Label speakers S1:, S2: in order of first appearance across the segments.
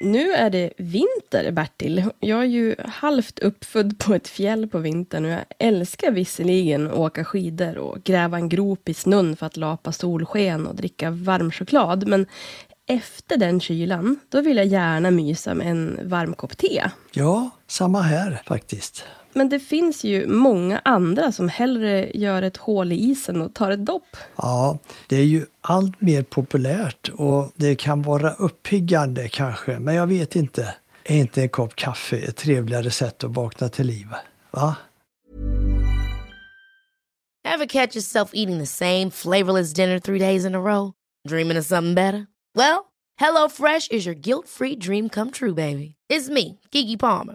S1: Nu är det vinter, Bertil. Jag är ju halvt uppfödd på ett fjäll på vintern och jag älskar visserligen att åka skidor och gräva en grop i snön för att lapa solsken och dricka varm choklad. Men efter den kylan, då vill jag gärna mysa med en varm kopp te.
S2: Ja, samma här faktiskt.
S1: Men det finns ju många andra som hellre gör ett hål i isen och tar ett dopp.
S2: Ja, det är ju allt mer populärt och det kan vara uppiggande kanske, men jag vet inte. Är inte en kopp kaffe ett trevligare sätt att vakna till liv? Va?
S3: Have catch yourself eating the same flavorless dinner three days in a row? Dreaming of something better? Well, hello fresh is your guilt free dream come true baby. It's me, Gigi Palmer.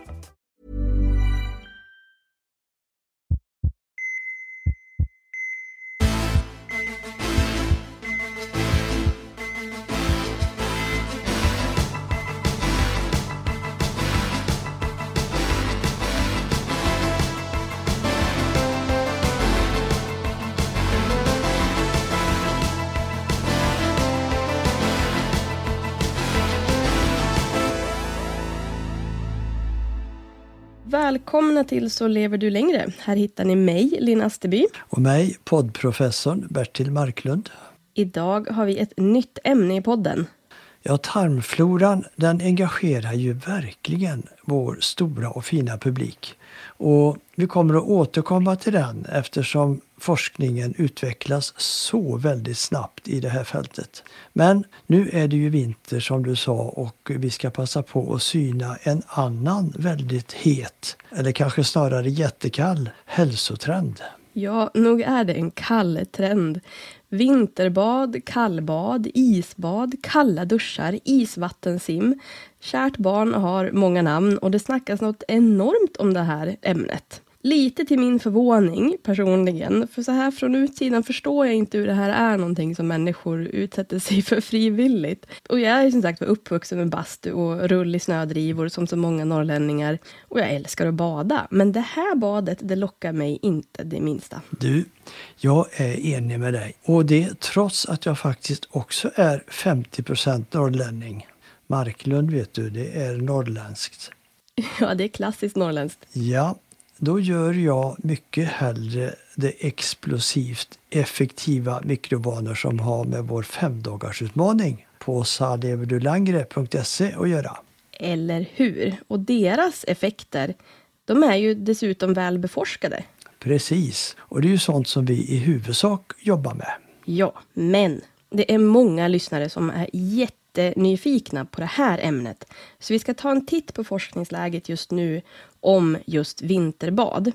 S1: Välkomna till Så lever du längre. Här hittar ni mig, Linn Asterby.
S2: Och mig, poddprofessorn Bertil Marklund.
S1: Idag har vi ett nytt ämne i podden.
S2: Ja, tarmfloran den engagerar ju verkligen vår stora och fina publik. Och vi kommer att återkomma till den eftersom forskningen utvecklas så väldigt snabbt i det här fältet. Men nu är det ju vinter som du sa och vi ska passa på att syna en annan väldigt het, eller kanske snarare jättekall, hälsotrend.
S1: Ja, nog är det en kall trend. Vinterbad, kallbad, isbad, kalla duschar, isvattensim. Kärt barn har många namn och det snackas något enormt om det här ämnet. Lite till min förvåning personligen, för så här från utsidan förstår jag inte hur det här är någonting som människor utsätter sig för frivilligt. Och jag är som sagt uppvuxen med bastu och rull i snödrivor som så många norrlänningar. Och jag älskar att bada. Men det här badet, det lockar mig inte det minsta.
S2: Du, jag är enig med dig. Och det trots att jag faktiskt också är 50% norrlänning. Marklund vet du, det är norrländskt.
S1: Ja, det är klassiskt norrländskt.
S2: Ja, då gör jag mycket hellre det explosivt effektiva mikrovanor som har med vår femdagarsutmaning på saleverdulangre.se att göra.
S1: Eller hur? Och deras effekter, de är ju dessutom väl beforskade.
S2: Precis, och det är ju sånt som vi i huvudsak jobbar med.
S1: Ja, men det är många lyssnare som är jätte jättenyfikna på det här ämnet. Så vi ska ta en titt på forskningsläget just nu om just vinterbad.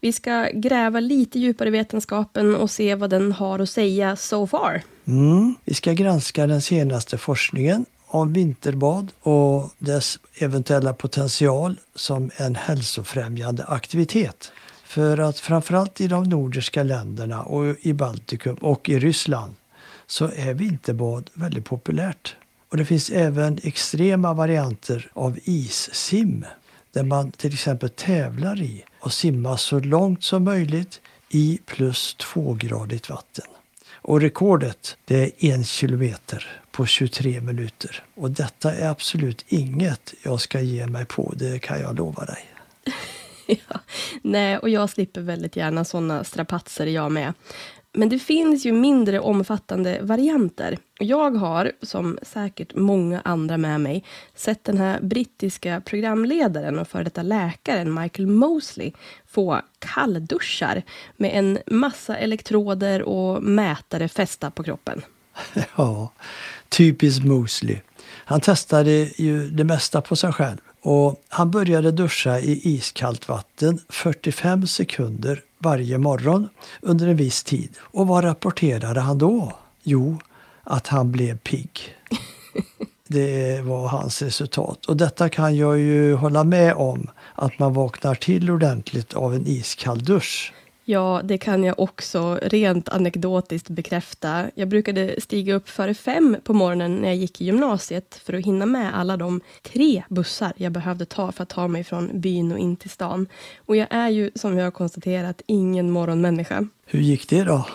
S1: Vi ska gräva lite djupare i vetenskapen och se vad den har att säga so far.
S2: Mm, vi ska granska den senaste forskningen om vinterbad och dess eventuella potential som en hälsofrämjande aktivitet. För att framförallt i de nordiska länderna och i Baltikum och i Ryssland så är vinterbad väldigt populärt. Och det finns även extrema varianter av issim där man till exempel tävlar i och simma så långt som möjligt i plus tvågradigt vatten. Och rekordet det är en kilometer på 23 minuter. Och detta är absolut inget jag ska ge mig på, det kan jag lova dig.
S1: ja. Nej, och jag slipper väldigt gärna såna strapatser jag med. Men det finns ju mindre omfattande varianter. Jag har, som säkert många andra med mig, sett den här brittiska programledaren och före detta läkaren Michael Mosley få kallduschar med en massa elektroder och mätare fästa på kroppen.
S2: Ja, typiskt Mosley. Han testade ju det mesta på sig själv. Och han började duscha i iskallt vatten 45 sekunder varje morgon under en viss tid. Och vad rapporterade han då? Jo, att han blev pigg. Det var hans resultat. Och detta kan jag ju hålla med om, att man vaknar till ordentligt av en iskall dusch.
S1: Ja, det kan jag också rent anekdotiskt bekräfta. Jag brukade stiga upp före fem på morgonen när jag gick i gymnasiet för att hinna med alla de tre bussar jag behövde ta för att ta mig från byn och in till stan. Och jag är ju, som vi har konstaterat, ingen morgonmänniska.
S2: Hur gick det då?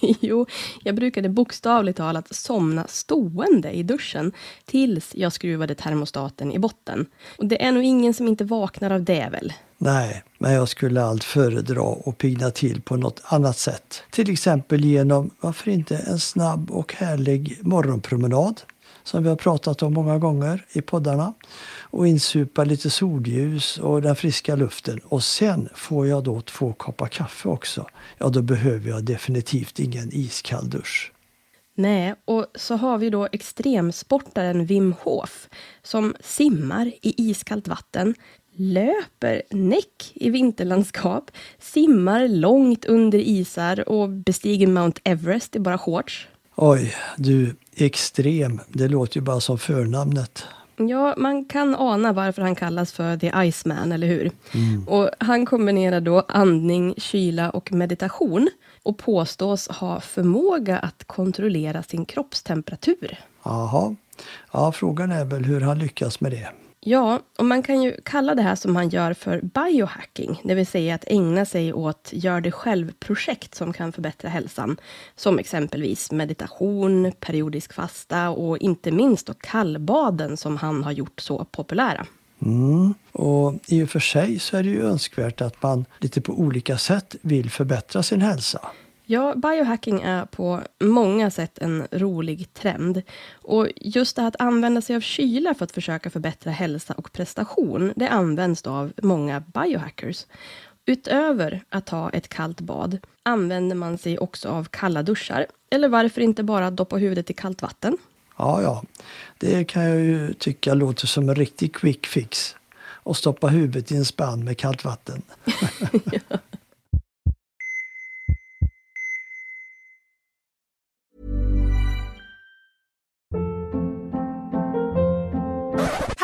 S1: jo, jag brukade bokstavligt talat somna stående i duschen tills jag skruvade termostaten i botten. Och det är nog ingen som inte vaknar av det väl?
S2: Nej, men jag skulle allt föredra att pigna till på något annat sätt. Till exempel genom, varför inte, en snabb och härlig morgonpromenad som vi har pratat om många gånger i poddarna. Och insupa lite solljus och den friska luften. Och sen får jag då två koppar kaffe också. Ja, då behöver jag definitivt ingen iskall dusch.
S1: Nej, och så har vi då extremsportaren Wim Hof som simmar i iskallt vatten, löper näck i vinterlandskap, simmar långt under isar och bestiger Mount Everest i bara shorts.
S2: Oj, du, extrem. Det låter ju bara som förnamnet.
S1: Ja, man kan ana varför han kallas för The Iceman, eller hur? Mm. Och han kombinerar då andning, kyla och meditation och påstås ha förmåga att kontrollera sin kroppstemperatur.
S2: Jaha. Ja, frågan är väl hur han lyckas med det.
S1: Ja, och man kan ju kalla det här som han gör för biohacking, det vill säga att ägna sig åt gör det själv-projekt som kan förbättra hälsan. Som exempelvis meditation, periodisk fasta och inte minst då kallbaden som han har gjort så populära.
S2: Mm. Och I och för sig så är det ju önskvärt att man lite på olika sätt vill förbättra sin hälsa.
S1: Ja, biohacking är på många sätt en rolig trend. Och just det här att använda sig av kyla för att försöka förbättra hälsa och prestation, det används då av många biohackers. Utöver att ta ett kallt bad använder man sig också av kalla duschar. Eller varför inte bara doppa huvudet i kallt vatten?
S2: Ja, ja. Det kan jag ju tycka låter som en riktig quick fix. Och stoppa huvudet i en spann med kallt vatten. ja.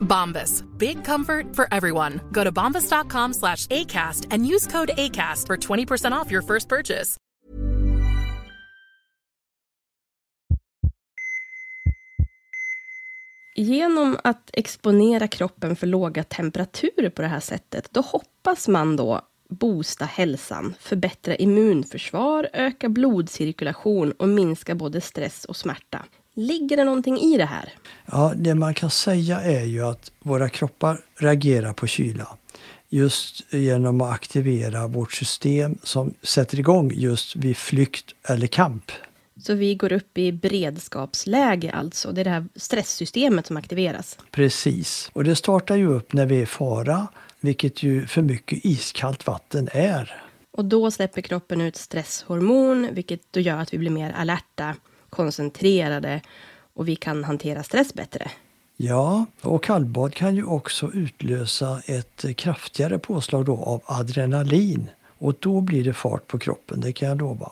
S4: Bombas. Big comfort for everyone. Go to bombas.com slash ACAST and use code ACAST for 20% off your first purchase.
S1: Genom att exponera kroppen för låga temperaturer på det här sättet, då hoppas man då boosta hälsan, förbättra immunförsvar, öka blodcirkulation och minska både stress och smärta. Ligger det någonting i det här?
S2: Ja, det man kan säga är ju att våra kroppar reagerar på kyla just genom att aktivera vårt system som sätter igång just vid flykt eller kamp.
S1: Så vi går upp i beredskapsläge alltså? Det är det här stresssystemet som aktiveras?
S2: Precis. Och det startar ju upp när vi är i fara, vilket ju för mycket iskallt vatten är.
S1: Och då släpper kroppen ut stresshormon, vilket då gör att vi blir mer alerta, koncentrerade och vi kan hantera stress bättre.
S2: Ja, och kallbad kan ju också utlösa ett kraftigare påslag då av adrenalin. Och då blir det fart på kroppen, det kan jag lova.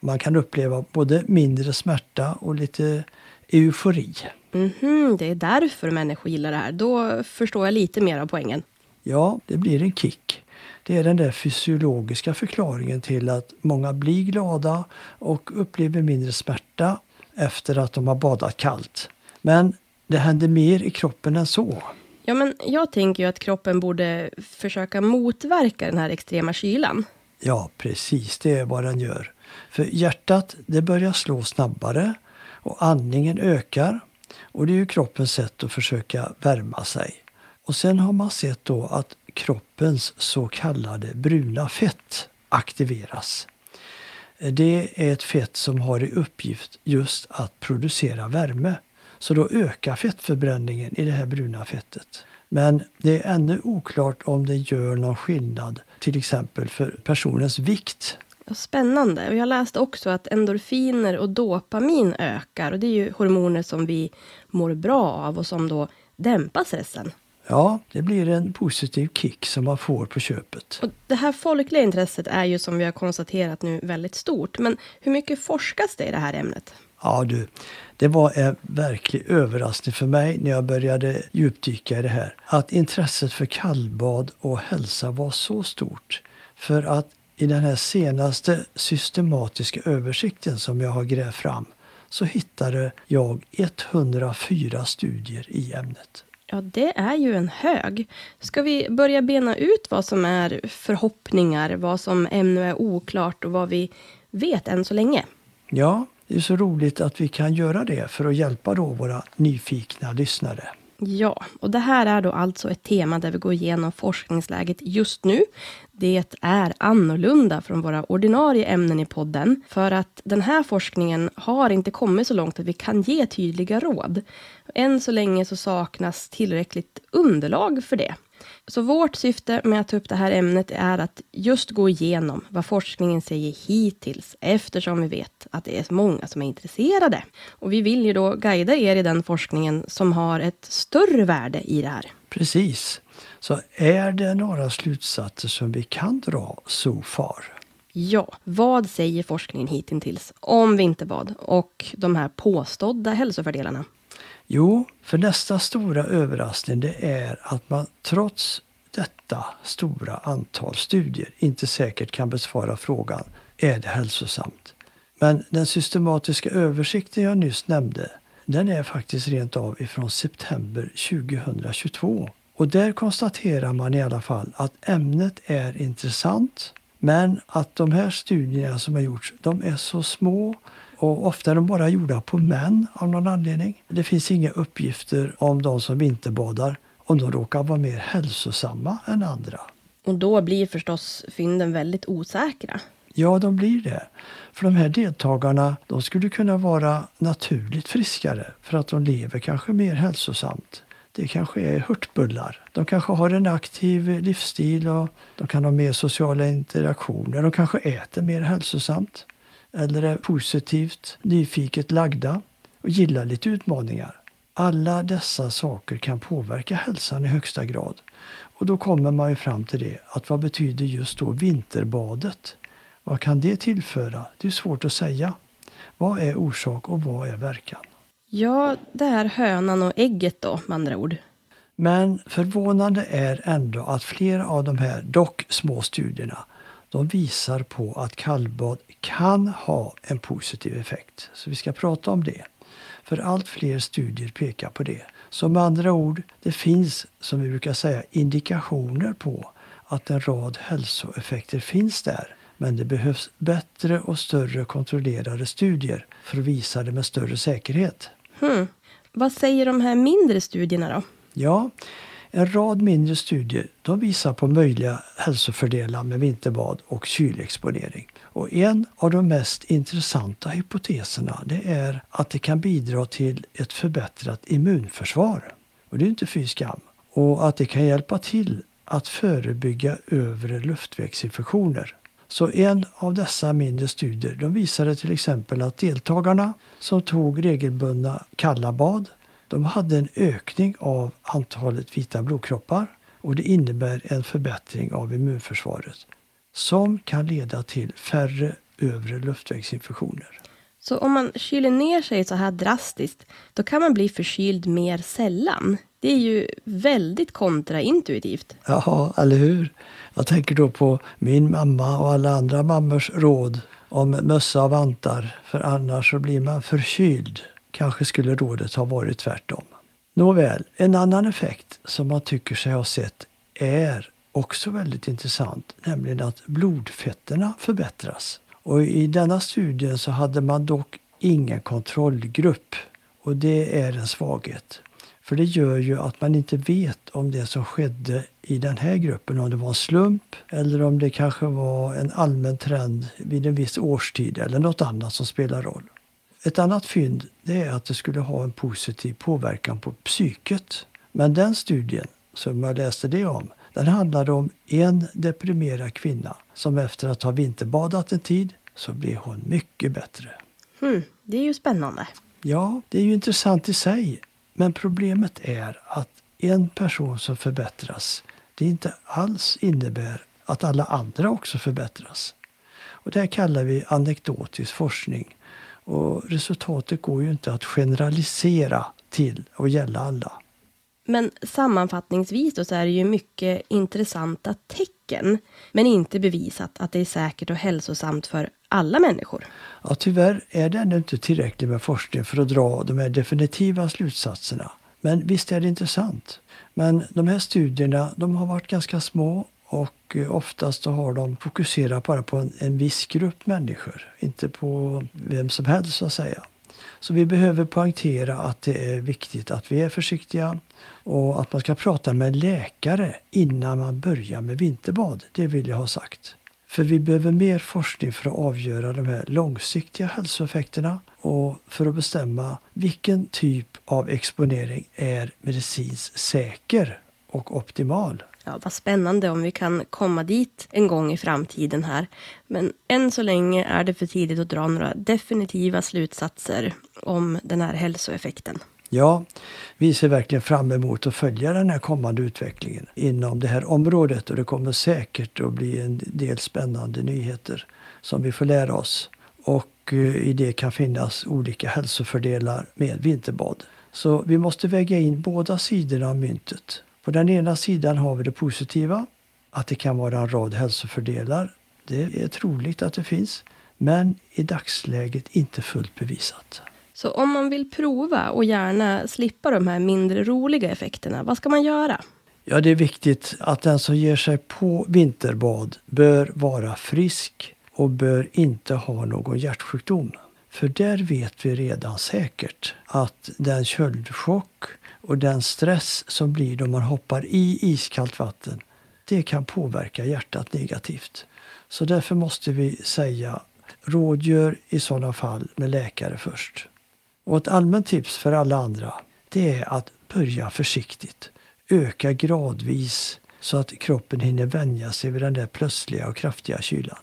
S2: Man kan uppleva både mindre smärta och lite eufori.
S1: Mm -hmm, det är därför människor gillar det här. Då förstår jag lite mer av poängen.
S2: Ja, det blir en kick. Det är den där fysiologiska förklaringen till att många blir glada och upplever mindre smärta efter att de har badat kallt. Men det händer mer i kroppen än så.
S1: Ja, men jag tänker ju att kroppen borde försöka motverka den här extrema kylan.
S2: Ja, precis. Det är vad den gör. För hjärtat det börjar slå snabbare och andningen ökar. Och det är ju kroppens sätt att försöka värma sig. Och sen har man sett då att kroppens så kallade bruna fett aktiveras. Det är ett fett som har i uppgift just att producera värme. Så då ökar fettförbränningen i det här bruna fettet. Men det är ännu oklart om det gör någon skillnad till exempel för personens vikt.
S1: Spännande. Jag läste också att endorfiner och dopamin ökar. Och det är ju hormoner som vi mår bra av och som då dämpar stressen.
S2: Ja, det blir en positiv kick som man får på köpet.
S1: Och det här folkliga intresset är ju som vi har konstaterat nu väldigt stort. Men hur mycket forskas det i det här ämnet?
S2: Ja du, det var en verklig överraskning för mig när jag började djupdyka i det här. Att intresset för kallbad och hälsa var så stort. För att i den här senaste systematiska översikten som jag har grävt fram så hittade jag 104 studier i ämnet.
S1: Ja, det är ju en hög. Ska vi börja bena ut vad som är förhoppningar, vad som ännu är oklart och vad vi vet än så länge?
S2: Ja, det är så roligt att vi kan göra det för att hjälpa då våra nyfikna lyssnare.
S1: Ja, och det här är då alltså ett tema där vi går igenom forskningsläget just nu. Det är annorlunda från våra ordinarie ämnen i podden, för att den här forskningen har inte kommit så långt att vi kan ge tydliga råd. Än så länge så saknas tillräckligt underlag för det. Så vårt syfte med att ta upp det här ämnet är att just gå igenom vad forskningen säger hittills, eftersom vi vet att det är många som är intresserade. Och vi vill ju då guida er i den forskningen som har ett större värde i det här.
S2: Precis. Så är det några slutsatser som vi kan dra so far?
S1: Ja, vad säger forskningen hittills om vinterbad och de här påstådda hälsofördelarna?
S2: Jo, för nästa stora överraskning det är att man trots detta stora antal studier inte säkert kan besvara frågan är det hälsosamt? Men den systematiska översikten jag nyss nämnde den är faktiskt rent av ifrån september 2022. Och där konstaterar man i alla fall att ämnet är intressant men att de här studierna som har gjorts de är så små och ofta är de bara gjorda på män av någon anledning. Det finns inga uppgifter om de som vinterbadar om de råkar vara mer hälsosamma än andra.
S1: Och då blir förstås fynden väldigt osäkra.
S2: Ja, de blir det. För de här deltagarna de skulle kunna vara naturligt friskare för att de lever kanske mer hälsosamt. Det kanske är hurtbullar. De kanske har en aktiv livsstil och de kan ha mer sociala interaktioner. De kanske äter mer hälsosamt eller är positivt nyfiket lagda och gillar lite utmaningar. Alla dessa saker kan påverka hälsan i högsta grad. Och då kommer man ju fram till det, att vad betyder just då vinterbadet? Vad kan det tillföra? Det är svårt att säga. Vad är orsak och vad är verkan?
S1: Ja, det är hönan och ägget då, med andra ord.
S2: Men förvånande är ändå att flera av de här, dock små studierna, de visar på att kallbad kan ha en positiv effekt. Så vi ska prata om det. För allt fler studier pekar på det. Så med andra ord, det finns, som vi brukar säga, indikationer på att en rad hälsoeffekter finns där. Men det behövs bättre och större kontrollerade studier för att visa det med större säkerhet.
S1: Hmm. Vad säger de här mindre studierna då?
S2: Ja, en rad mindre studier de visar på möjliga hälsofördelar med vinterbad och kylexponering. Och en av de mest intressanta hypoteserna det är att det kan bidra till ett förbättrat immunförsvar. Och det är inte fy skam. Och att det kan hjälpa till att förebygga övre luftvägsinfektioner. Så en av dessa mindre studier de visade till exempel att deltagarna som tog regelbundna kalla bad de hade en ökning av antalet vita blodkroppar och det innebär en förbättring av immunförsvaret som kan leda till färre övre luftvägsinfektioner.
S1: Så om man kyler ner sig så här drastiskt, då kan man bli förkyld mer sällan. Det är ju väldigt kontraintuitivt.
S2: Jaha, eller hur? Jag tänker då på min mamma och alla andra mammors råd om mössa och vantar, för annars så blir man förkyld. Kanske skulle rådet ha varit tvärtom. Nåväl, en annan effekt som man tycker sig ha sett är också väldigt intressant, nämligen att blodfetterna förbättras. Och I denna studien så hade man dock ingen kontrollgrupp och det är en svaghet. För det gör ju att man inte vet om det som skedde i den här gruppen, om det var en slump eller om det kanske var en allmän trend vid en viss årstid eller något annat som spelar roll. Ett annat fynd det är att det skulle ha en positiv påverkan på psyket. Men den studien som jag läste det om, den handlade om en deprimerad kvinna som efter att ha vinterbadat en tid så blev hon mycket bättre.
S1: Hmm, det är ju spännande.
S2: Ja, det är ju intressant i sig. Men problemet är att en person som förbättras, det inte alls innebär att alla andra också förbättras. Och det här kallar vi anekdotisk forskning. Och resultatet går ju inte att generalisera till att gälla alla.
S1: Men sammanfattningsvis så är det ju mycket intressanta tecken, men inte bevisat att det är säkert och hälsosamt för alla människor.
S2: Ja, tyvärr är det ännu inte tillräckligt med forskning för att dra de här definitiva slutsatserna. Men visst är det intressant. Men de här studierna de har varit ganska små och eh, oftast har de fokuserat bara på en, en viss grupp människor, inte på vem som helst så att säga. Så vi behöver poängtera att det är viktigt att vi är försiktiga och att man ska prata med läkare innan man börjar med vinterbad. Det vill jag ha sagt. För vi behöver mer forskning för att avgöra de här långsiktiga hälsoeffekterna och för att bestämma vilken typ av exponering är medicinskt säker och optimal.
S1: Ja, vad spännande om vi kan komma dit en gång i framtiden här. Men än så länge är det för tidigt att dra några definitiva slutsatser om den här hälsoeffekten.
S2: Ja, vi ser verkligen fram emot att följa den här kommande utvecklingen inom det här området och det kommer säkert att bli en del spännande nyheter som vi får lära oss. Och eh, i det kan finnas olika hälsofördelar med vinterbad. Så vi måste väga in båda sidorna av myntet. På den ena sidan har vi det positiva, att det kan vara en rad hälsofördelar. Det är troligt att det finns, men i dagsläget inte fullt bevisat.
S1: Så om man vill prova och gärna slippa de här mindre roliga effekterna, vad ska man göra?
S2: Ja, det är viktigt att den som ger sig på vinterbad bör vara frisk och bör inte ha någon hjärtsjukdom. För där vet vi redan säkert att den köldchock Och den stress som blir då man hoppar i iskallt vatten, det kan påverka hjärtat negativt. Så därför måste vi säga rådgör i sådana fall med läkare först. Och ett allmänt tips för alla andra, det är att börja försiktigt. Öka gradvis så att kroppen hinner vänja sig vid den där plötsliga och kraftiga kylan.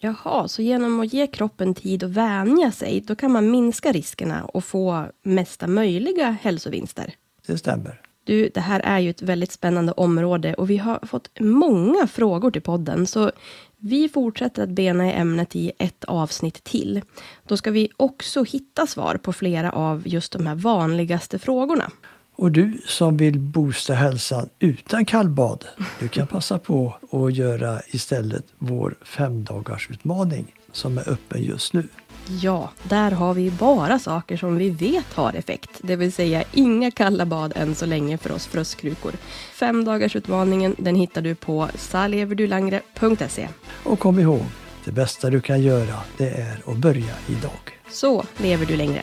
S1: Jaha, så genom att ge kroppen tid att vänja sig, då kan man minska riskerna och få mesta möjliga hälsovinster?
S2: Det stämmer.
S1: Du, det här är ju ett väldigt spännande område och vi har fått många frågor till podden, så vi fortsätter att bena i ämnet i ett avsnitt till. Då ska vi också hitta svar på flera av just de här vanligaste frågorna.
S2: Och du som vill boosta hälsan utan kallbad, du kan passa på att göra istället vår femdagarsutmaning som är öppen just nu.
S1: Ja, där har vi bara saker som vi vet har effekt. Det vill säga inga kalla bad än så länge för oss fröskrukor. Femdagarsutmaningen den hittar du på saleverdulangre.se.
S2: Och kom ihåg, det bästa du kan göra det är att börja idag.
S1: Så lever du längre.